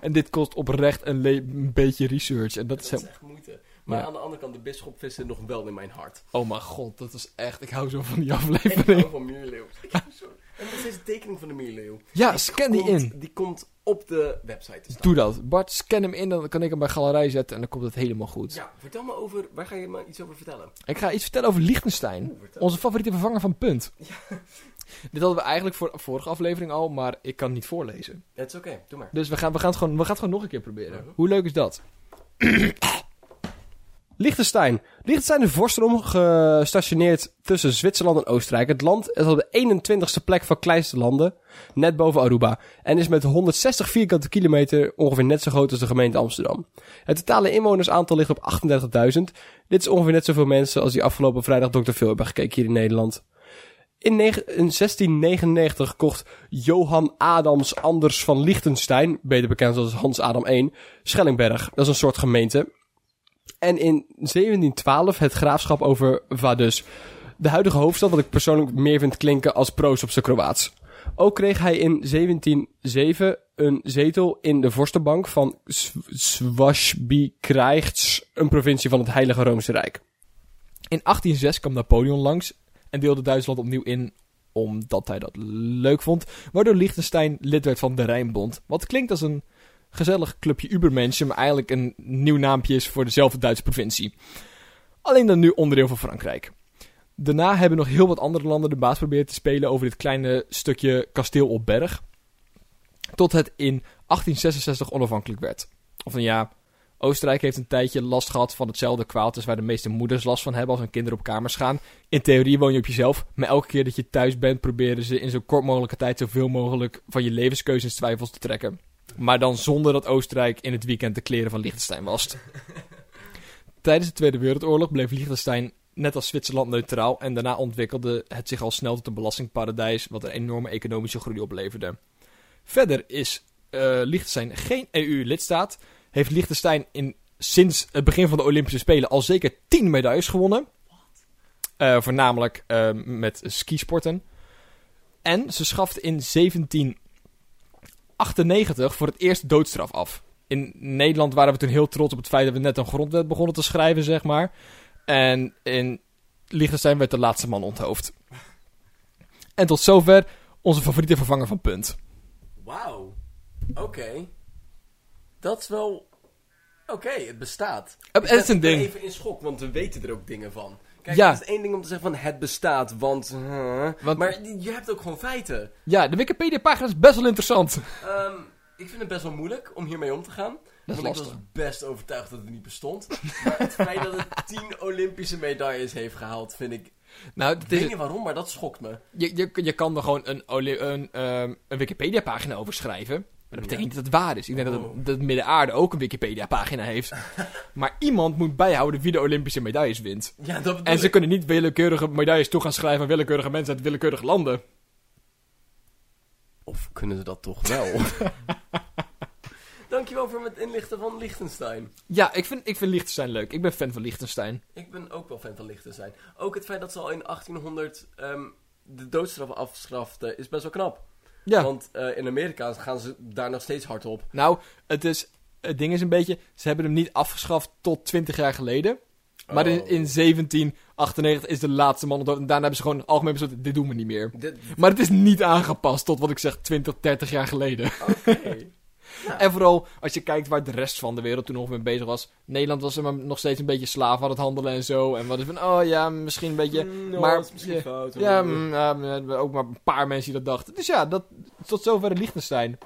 en dit kost oprecht een, beetje research. En dat is Dat hem- is echt moeite. Maar Ja. aan de andere kant, de bisschop zit nog wel in mijn hart. Oh mijn god, dat is echt... Ik hou zo van die Ik aflevering. hou van Mierleeuw. Ik hou zo- En wat is deze tekening van de Mierleeuw? Ja, scan die in. Die komt op de website te staan. Doe dat. Bart, scan hem in. Dan kan ik hem bij galerij zetten. En dan komt het helemaal goed. Ja, vertel me over, waar ga je me iets over vertellen? Ik ga iets vertellen over Liechtenstein. Oeh. Onze favoriete vervanger van Punt. (laughs) Dit hadden we eigenlijk voor de vorige aflevering al, maar ik kan het niet voorlezen. Het is oké, doe maar. Dus we gaan, we, gaan het gewoon, we gaan het gewoon nog een keer proberen. Mhm. Hoe leuk is dat? (clears throat) Liechtenstein. Liechtenstein is vorstendom gestationeerd tussen Zwitserland en Oostenrijk. Het land is op de 21ste plek van kleinste landen, net boven Aruba. En is met 160 vierkante kilometer ongeveer net zo groot als de gemeente Amsterdam. Het totale inwonersaantal ligt op 38.000. Dit is ongeveer net zoveel mensen als die afgelopen vrijdag Dr. Phil hebben gekeken hier in Nederland. In, negen- in 1699 kocht Johan Adams Anders van Liechtenstein, beter bekend als Hans Adam I, Schellingberg. Dat is een soort gemeente. En in 1712 het graafschap over Vaduz. De huidige hoofdstad, wat ik persoonlijk meer vind klinken als proos op zijn Kroaats. Ook kreeg hij in 1707 een zetel in de vorstenbank van Swasby Krijchts, een provincie van het Heilige Roomse Rijk. In 1806 kwam Napoleon langs en deelde Duitsland opnieuw in omdat hij dat leuk vond, waardoor Liechtenstein lid werd van de Rijnbond. Wat klinkt als een gezellig clubje Ubermenschen, maar eigenlijk een nieuw naampje is voor dezelfde Duitse provincie. Alleen dan nu onderdeel van Frankrijk. Daarna hebben nog heel wat andere landen de baas proberen te spelen over dit kleine stukje kasteel op berg. Tot het in 1866 onafhankelijk werd. Of een ja, Oostenrijk heeft een tijdje last gehad van hetzelfde kwaad als waar de meeste moeders last van hebben als hun kinderen op kamers gaan. In theorie woon je op jezelf, maar elke keer dat je thuis bent proberen ze in zo kort mogelijke tijd zoveel mogelijk van je levenskeuzes twijfels te trekken. Maar dan zonder dat Oostenrijk in het weekend de kleren van Liechtenstein wast. (laughs) Tijdens de Tweede Wereldoorlog bleef Liechtenstein net als Zwitserland neutraal en daarna ontwikkelde het zich al snel tot een belastingparadijs wat een enorme economische groei opleverde. Verder is eh Liechtenstein geen EU-lidstaat, heeft Liechtenstein in, sinds het begin van de Olympische Spelen al zeker 10 medailles gewonnen. Eh, voornamelijk eh, met skisporten. En ze schafte in 1798 voor het eerst doodstraf af. In Nederland waren we toen heel trots op het feit dat we net een grondwet begonnen te schrijven, zeg maar. En in Liechtenstein werd de laatste man onthoofd. En tot zover onze favoriete vervanger van Punt. Wauw. Oké. Dat is wel... Oké, het bestaat. Het Ik is een ding. Ik ben even in schok, want we weten er ook dingen van. Kijk, Ja. het is één ding om te zeggen van het bestaat, want... huh, Want- Maar je hebt ook gewoon feiten. Ja, de Wikipedia-pagina is best wel interessant. Ehm, ik vind het best wel moeilijk om hiermee om te gaan. Dat want ik was best overtuigd dat het niet bestond. maar het feit dat het (laughs) 10 Olympische medailles heeft gehaald, vind ik... Nou, weet is, niet waarom, maar dat schokt me. je, je, je kan er gewoon een, een, ehm, een Wikipedia-pagina over schrijven. Maar dat betekent niet dat het waar is. Ik denk dat, Oh. het, dat Midden-Aarde ook een Wikipedia-pagina heeft. (laughs) maar iemand moet bijhouden wie de Olympische medailles wint. Ja, dat En ze ik. kunnen niet willekeurige medailles toe gaan schrijven aan willekeurige mensen uit willekeurige landen. Of kunnen ze dat toch wel? (laughs) Dankjewel voor het inlichten van Liechtenstein. Ja, ik vind, ik vind Liechtenstein leuk. Ik ben fan van Liechtenstein. Ik ben ook wel fan van Liechtenstein. Ook het feit dat ze al in 1800 ehm, de doodstraf afschaften is best wel knap. Ja. Want eh, in Amerika gaan ze daar nog steeds hard op. Nou, het, is, het ding is een beetje... Ze hebben hem niet afgeschaft tot 20 jaar geleden. Maar in, Oh. in 1798 is de laatste man ontdood. En daarna hebben ze gewoon algemeen besloten, dit doen we niet meer. Dit- Maar het is niet aangepast tot wat ik zeg 20, 30 jaar geleden. Oké. (laughs) En vooral als je kijkt waar de rest van de wereld toen nog mee bezig was. Nederland was er maar nog steeds een beetje slaaf aan het handelen en zo. En wat is van, oh ja, misschien een beetje... Mm, maar- dat is misschien ja, fout. Ja, mm, hebben ook maar een paar mensen die dat dachten. Dus ja, dat, tot zover de Liechtenstein.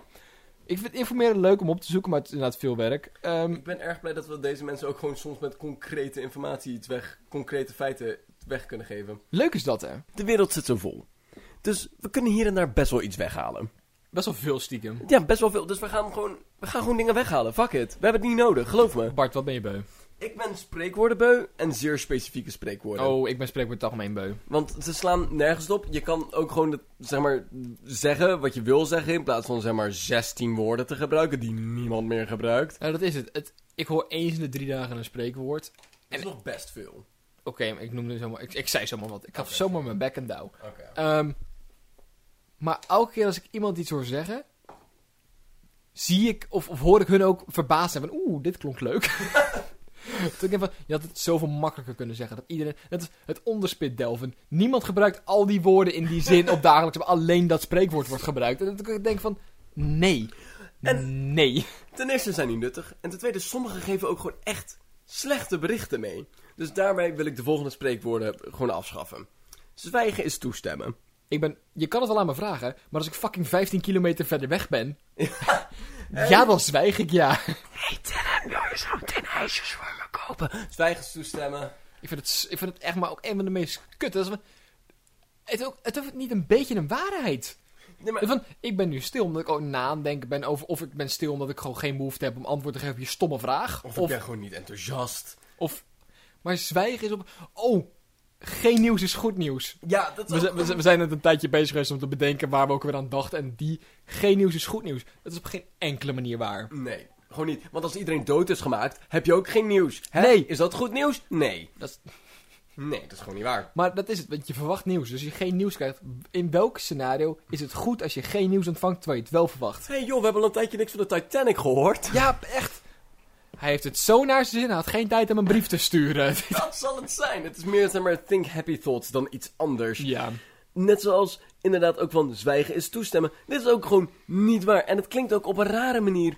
Ik vind informeren leuk om op te zoeken, maar het is inderdaad veel werk. Ehm, Ik ben erg blij dat we deze mensen ook gewoon soms met concrete informatie iets weg, concrete feiten weg kunnen geven. leuk is dat, hè? De wereld zit zo vol. Dus we kunnen hier en daar best wel iets weghalen. Best wel veel stiekem. Ja, best wel veel. Dus we gaan gewoon, we gaan gewoon dingen weghalen. Fuck it. We hebben het niet nodig, geloof me. Bart, wat ben je beu? Ik ben spreekwoordenbeu en zeer specifieke spreekwoorden. Oh, ik ben spreekwoord algemeen beu. Want ze slaan nergens op. Je kan ook gewoon zeg maar, zeggen wat je wil zeggen. In plaats van zeg maar 16 woorden te gebruiken die niemand meer gebruikt. Nou, dat is het. het. Ik hoor eens in de drie dagen een spreekwoord. Dat is nog best veel. Oké, maar ik noemde zomaar... Ik, ik zei zomaar wat. Ik gaf zomaar mijn bek en douw. Oké. Ehm, maar elke keer als ik iemand iets hoor zeggen... Zie ik of, of hoor ik hun ook verbaasd zijn van... Oeh, dit klonk leuk. (laughs) Toen ik denk van, je had het zoveel makkelijker kunnen zeggen. Dat iedereen... Het het onderspit delven. Niemand gebruikt al die woorden in die zin op dagelijks... maar alleen dat spreekwoord wordt gebruikt. En dan denk ik van... Nee. En- Nee. Ten eerste zijn die nuttig. En ten tweede, sommigen geven ook gewoon echt slechte berichten mee. Dus daarbij wil ik de volgende spreekwoorden gewoon afschaffen. Zwijgen is toestemmen. Ik ben, je kan het wel aan me vragen, maar als ik fucking 15 kilometer verder weg ben. (laughs) ja, dan zwijg ik ja. Hey Tim, wil je zo meteen ijsjes voor me kopen? Zwijgen is toestemmen. Ik vind het, ik vind het echt maar ook een van de meest kutte. Dat is Het, ook, het hoeft niet een beetje een waarheid. Nee, maar... Van, ik ben nu stil omdat ik ook na aan denken ben over of ik ben stil omdat ik gewoon geen behoefte heb om antwoord te geven op je stomme vraag. Of ik ben gewoon niet enthousiast. of, maar zwijgen is op, oh, geen nieuws is goed nieuws. Ja, dat is We, zijn net een tijdje bezig geweest om te bedenken waar we ook weer aan dachten. En die, geen nieuws is goed nieuws. Dat is op geen enkele manier waar. Nee, gewoon niet. Want als iedereen dood is gemaakt, heb je ook geen nieuws. Hè? Nee. Is dat goed nieuws? Nee. Dat is, Nee, dat is gewoon niet waar. Maar dat is het, want je verwacht nieuws. Dus als je geen nieuws krijgt, in welk scenario is het goed als je geen nieuws ontvangt terwijl je het wel verwacht? Hé hey, joh, we hebben al een tijdje niks van de Titanic gehoord. Ja, echt. Hij heeft het zo naar zijn zin, hij had geen tijd om een brief te sturen. (laughs) Dat zal het zijn. Het is meer, zeg maar, think happy thoughts dan iets anders. ja. Net zoals inderdaad ook van zwijgen is toestemmen. Dit is ook gewoon niet waar. En het klinkt ook op een rare manier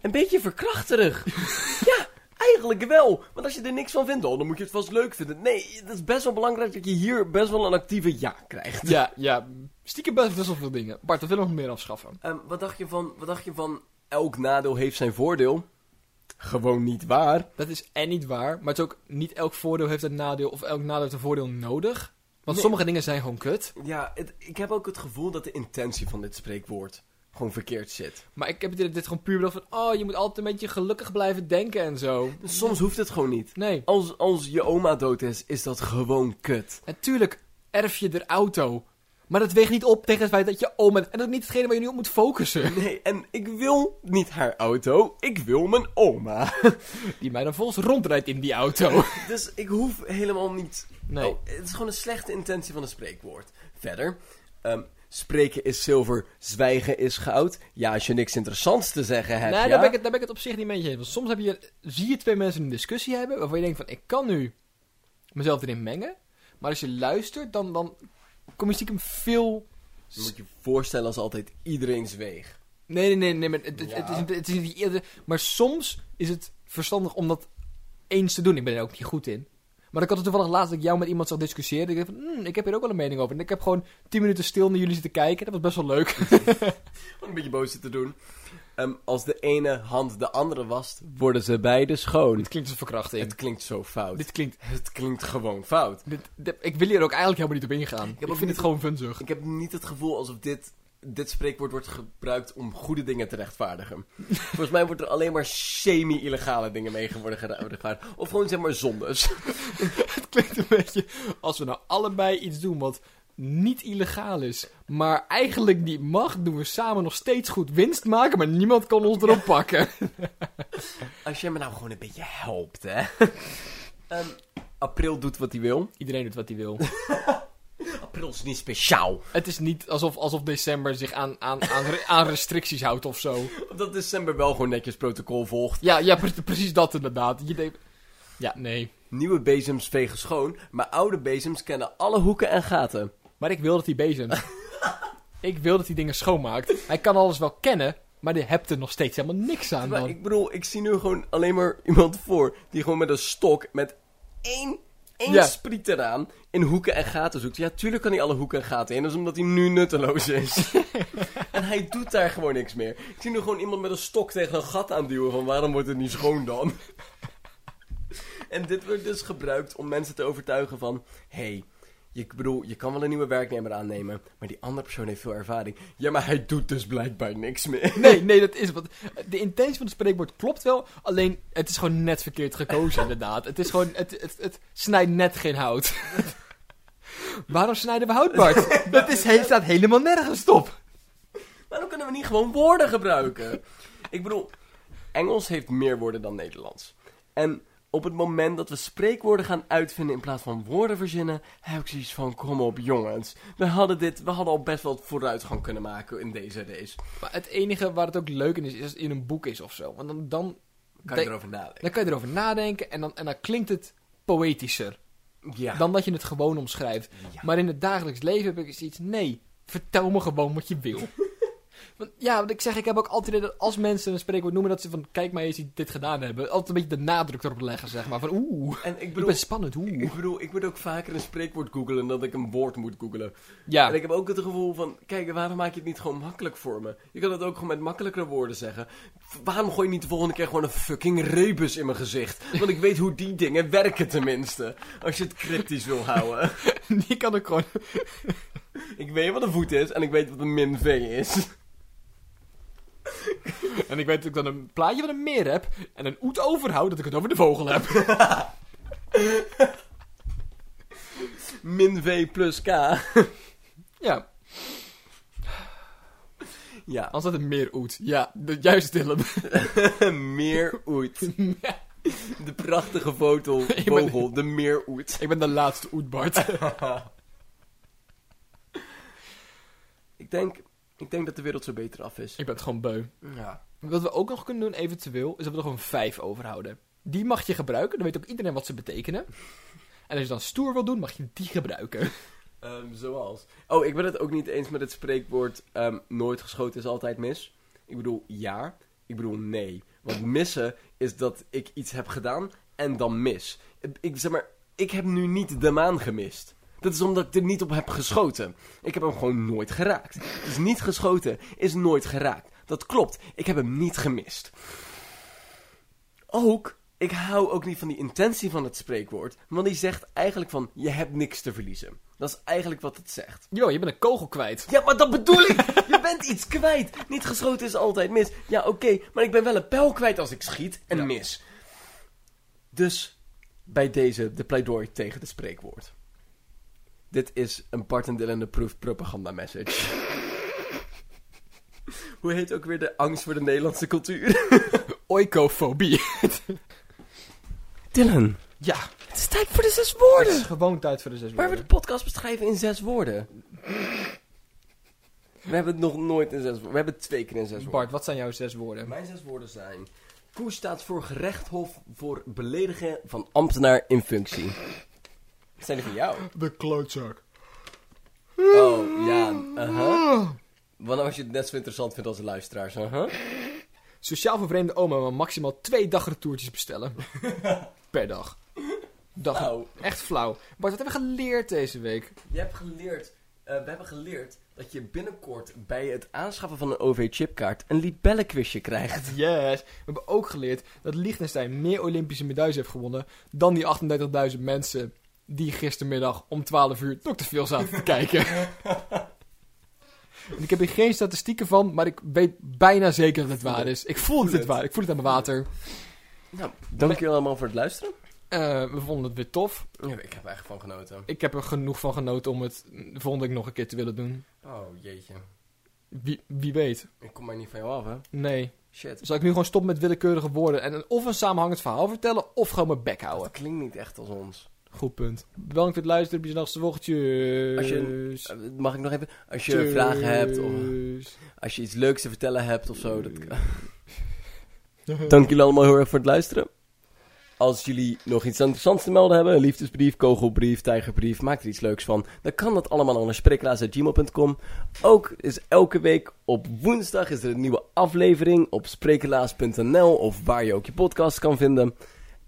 een beetje verkrachterig. (laughs) ja, eigenlijk wel. Want als je er niks van vindt, oh, dan moet je het vast leuk vinden. Nee, het is best wel belangrijk dat je hier best wel een actieve ja krijgt. Ja, ja. Stiekem best best wel veel dingen. Bart, dat willen we nog meer afschaffen. Ehm, wat, dacht je van, wat dacht je van elk nadeel heeft zijn voordeel? Gewoon niet waar. Dat is en niet waar, maar het is ook niet elk voordeel heeft een nadeel of elk nadeel heeft een voordeel nodig. Want Nee. sommige dingen zijn gewoon kut. Ja, het- ik heb ook het gevoel dat de intentie van dit spreekwoord gewoon verkeerd zit. Maar ik heb dit, dit gewoon puur bedacht van, oh, je moet altijd een beetje gelukkig blijven denken en zo. Soms hoeft het gewoon niet. Nee. Als, als je oma dood is, is dat gewoon kut. Natuurlijk erf je de auto. Maar dat weegt niet op tegen het feit dat je oma... En dat is niet hetgene waar je nu op moet focussen. Nee, en ik wil niet haar auto, ik wil mijn oma. (laughs) Die mij dan volgens rondrijdt in die auto. (laughs) Dus ik hoef helemaal niet... Nee. Oh, het is gewoon een slechte intentie van een spreekwoord. Verder, ehm, spreken is zilver, zwijgen is goud. Ja, als je niks interessants te zeggen hebt, nee, ja. daar, ben ik het, daar ben ik het op zich niet mee eens. Want soms heb je, zie je twee mensen een discussie hebben waarvan je denkt van, ik kan nu mezelf erin mengen. Maar als je luistert, dan, dan kom je stiekem veel... Je moet je voorstellen als altijd iedereen zweeg. Nee, nee, nee, nee maar het, het- Ja. het is, het is niet eerder... Maar soms is het verstandig om dat eens te doen. Ik ben er ook niet goed in. Maar ik had het toevallig laatst dat ik jou met iemand zag discussiëren. Ik dacht van, hmm, ik heb hier ook wel een mening over. En ik heb gewoon tien minuten stil naar jullie zitten kijken. Dat was best wel leuk. (laughs) Een beetje boos zitten doen. Ehm, als de ene hand de andere wast, worden ze beide schoon. Dit klinkt als een verkrachting. Het klinkt zo fout. Dit klinkt... Het klinkt gewoon fout. Dit, dit- ik wil hier ook eigenlijk helemaal niet op ingaan. Ik, ook vind het gewoon funzig. Ik heb niet het gevoel alsof dit, dit spreekwoord wordt gebruikt om goede dingen te rechtvaardigen. (laughs) Volgens mij wordt er alleen maar semi-illegale dingen mee worden gera- rechtvaardigd. Of gewoon zeg maar zondes. (laughs) Het klinkt een beetje als we nou allebei iets doen wat niet illegaal is, maar eigenlijk niet mag, doen we samen nog steeds goed winst maken, maar niemand kan ons erop pakken. (laughs) Als jij me nou gewoon een beetje helpt, hè. (laughs) Ehm, april doet wat hij wil. Iedereen doet wat hij wil. (laughs) April is niet speciaal. Het is niet alsof, alsof december zich aan, aan, aan, re- aan restricties houdt of zo. Omdat december wel gewoon netjes protocol volgt. Ja, ja pre- precies dat inderdaad. Je denkt... Ja, nee. Nieuwe bezems vegen schoon, maar oude bezems kennen alle hoeken en gaten. Maar ik wil dat hij bezemt. (laughs) ik wil dat hij dingen schoonmaakt. Hij kan alles wel kennen, maar die hebt er nog steeds helemaal niks aan Maar dan. ik bedoel, ik zie nu gewoon alleen maar iemand voor die gewoon met een stok met één, één Ja. spriet eraan in hoeken en gaten zoekt. Ja, tuurlijk kan hij alle hoeken en gaten in, dat is omdat hij nu nutteloos is. (laughs) en hij doet daar gewoon niks meer. Ik zie nu gewoon iemand met een stok tegen een gat aanduwen van waarom wordt het niet schoon dan? (laughs) en dit wordt dus gebruikt om mensen te overtuigen van, hey, je, ik bedoel, je kan wel een nieuwe werknemer aannemen, maar die andere persoon heeft veel ervaring. Ja, maar hij doet dus blijkbaar niks meer. (laughs) Nee, nee, dat is wat. De intentie van het spreekwoord klopt wel, alleen het is gewoon net verkeerd gekozen, (laughs) inderdaad. Het is gewoon, het, het, het snijdt net geen hout. (laughs) Waarom snijden we hout, Bart? Dat is, he- staat helemaal nergens op. Waarom kunnen we niet gewoon woorden gebruiken? Ik bedoel, Engels heeft meer woorden dan Nederlands. En op het moment dat we spreekwoorden gaan uitvinden in plaats van woorden verzinnen, heb ik zoiets van, kom op jongens. We hadden dit, we hadden al best wel vooruitgang kunnen maken in deze race. Maar het enige waar het ook leuk in is, is als het in een boek is of zo. Want dan, dan, Kan je erover nadenken? dan kan je erover nadenken en dan, en dan klinkt het poëtischer. Ja. Dan dat je het gewoon omschrijft. Ja. Maar in het dagelijks leven heb ik zoiets, nee, vertel me gewoon wat je wil. Want ja, wat ik zeg, ik heb ook altijd dat als mensen een spreekwoord noemen, dat ze van, kijk maar eens die dit gedaan hebben. Altijd een beetje de nadruk erop leggen, zeg maar. Van, oeh, En ik ik bedoel, ben spannend, oeh. ik bedoel, ik moet ook vaker een spreekwoord googelen dan dat ik een woord moet googelen. Ja, En ik heb ook het gevoel van, kijk, waarom maak je het niet gewoon makkelijk voor me? Je kan het ook gewoon met makkelijkere woorden zeggen. Waarom gooi je niet de volgende keer gewoon een fucking rebus in mijn gezicht? Want ik weet hoe die dingen werken tenminste. Als je het cryptisch wil houden. (laughs) die kan ik gewoon... Ik weet wat een voet is en ik weet wat een min V is. En ik weet dat ik dan een plaatje van een meer heb en een oet overhoud dat ik het over de vogel heb. (laughs) Min V plus K. (laughs) Ja, Ja, als dat een meeroet. Ja, de, juist Dylan. (laughs) meer oet. De prachtige foto, ben- vogel, de meeroet. ik ben de laatste oet, Bart. Ik denk, ik denk dat de wereld zo beter af is. ik ben het gewoon beu. Ja. Wat we ook nog kunnen doen, eventueel, is dat we er gewoon vijf overhouden. Die mag je gebruiken, dan weet ook iedereen wat ze betekenen. En als je dan stoer wil doen, mag je die gebruiken. (laughs) Ehm, zoals. Oh, ik ben het ook niet eens met het spreekwoord ehm, nooit geschoten is altijd mis. Ik bedoel ja, ik bedoel nee. Want missen is dat ik iets heb gedaan en dan mis. Ik zeg maar, ik heb nu niet de maan gemist. Dat is omdat ik er niet op heb geschoten. Ik heb hem gewoon nooit geraakt. Dus niet geschoten is nooit geraakt. Dat klopt, ik heb hem niet gemist. ook, ik hou ook niet van die intentie van het spreekwoord. Want die zegt eigenlijk van, je hebt niks te verliezen. Dat is eigenlijk wat het zegt. Yo, je bent een kogel kwijt. Ja, maar dat bedoel ik! (laughs) Je bent iets kwijt! Niet geschoten is altijd mis. Ja, oké, maar ik ben wel een pijl kwijt als ik schiet en Ja. mis. Dus, bij deze de pleidooi tegen het spreekwoord. Dit is een Bart en Dylan approved propaganda message. (laughs) Hoe heet ook weer de angst voor de Nederlandse cultuur? (laughs) Oikofobie. Dylan, ja, het is tijd voor de zes het woorden! is gewoon tijd voor de zes Waar we de woorden. podcast beschrijven in zes woorden. We hebben het nog nooit in zes woorden. We hebben het twee keer in zes woorden. Bart, wat zijn jouw zes woorden? Mijn zes woorden zijn... Koe staat voor gerechthof voor beledigen van ambtenaar in functie. Wat zijn die van jou? De klootzak. Oh, ja. Uh-huh. Wanneer als je het net zo interessant vindt als de luisteraars. Uh-huh. Sociaal vervreemde oma maar maximaal twee dagretourtjes bestellen. (laughs) per dag. dag. Nou, Echt flauw. Bart, wat hebben we geleerd deze week? je hebt geleerd... eh, we hebben geleerd dat je binnenkort bij het aanschaffen van een OV-chipkaart een libellenquizje krijgt. (laughs) Yes. We hebben ook geleerd dat Liechtenstein meer Olympische medailles heeft gewonnen dan die 38.000 mensen die gistermiddag om 12 uur Dr. Phil zaten te kijken. (laughs) En ik heb hier geen statistieken van, maar ik weet bijna zeker dat het waar is. Ik voel het, het. waar. Ik voel het aan mijn water. Nou, dank jullie allemaal voor het luisteren. Eh, we vonden het weer tof. Ja, ik heb er echt van genoten. Ik heb er genoeg van genoten om het de volgende week nog een keer te willen doen. Oh, jeetje. Wie, wie weet. Ik kom maar niet van jou af, hè. Nee. Shit. Zal ik nu gewoon stoppen met willekeurige woorden en een, of een samenhangend verhaal vertellen of gewoon mijn bek houden? Dat klinkt niet echt als ons. Goed punt. Bedankt voor het luisteren. Op je nachtste woordje. Als je- Eh, Mag ik nog even? Als je vragen hebt of als je iets leuks te vertellen hebt of zo. Dat... (laughs) Dank jullie allemaal heel erg voor het luisteren. Als jullie nog iets interessants te melden hebben, een liefdesbrief, kogelbrief, tijgerbrief, maak er iets leuks van. Dan kan dat allemaal naar spreeklaas.gmail.com. Ook is elke week op woensdag is er een nieuwe aflevering op spreeklaas.nl of waar je ook je podcast kan vinden.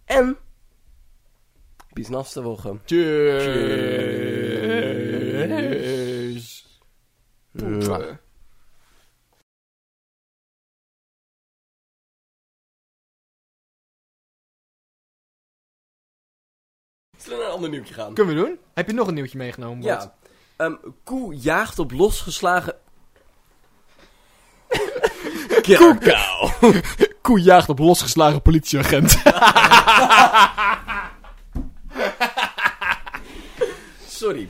En, bis nästa woche. Cheers. Mwah. Zullen we naar een ander nieuwtje gaan? Kunnen we doen? Heb je nog een nieuwtje meegenomen? Bart? Ja. Ehm, koe jaagt op losgeslagen... (laughs) Krakau. Koe jaagt op losgeslagen politieagent. (laughs) (laughs) Sorry.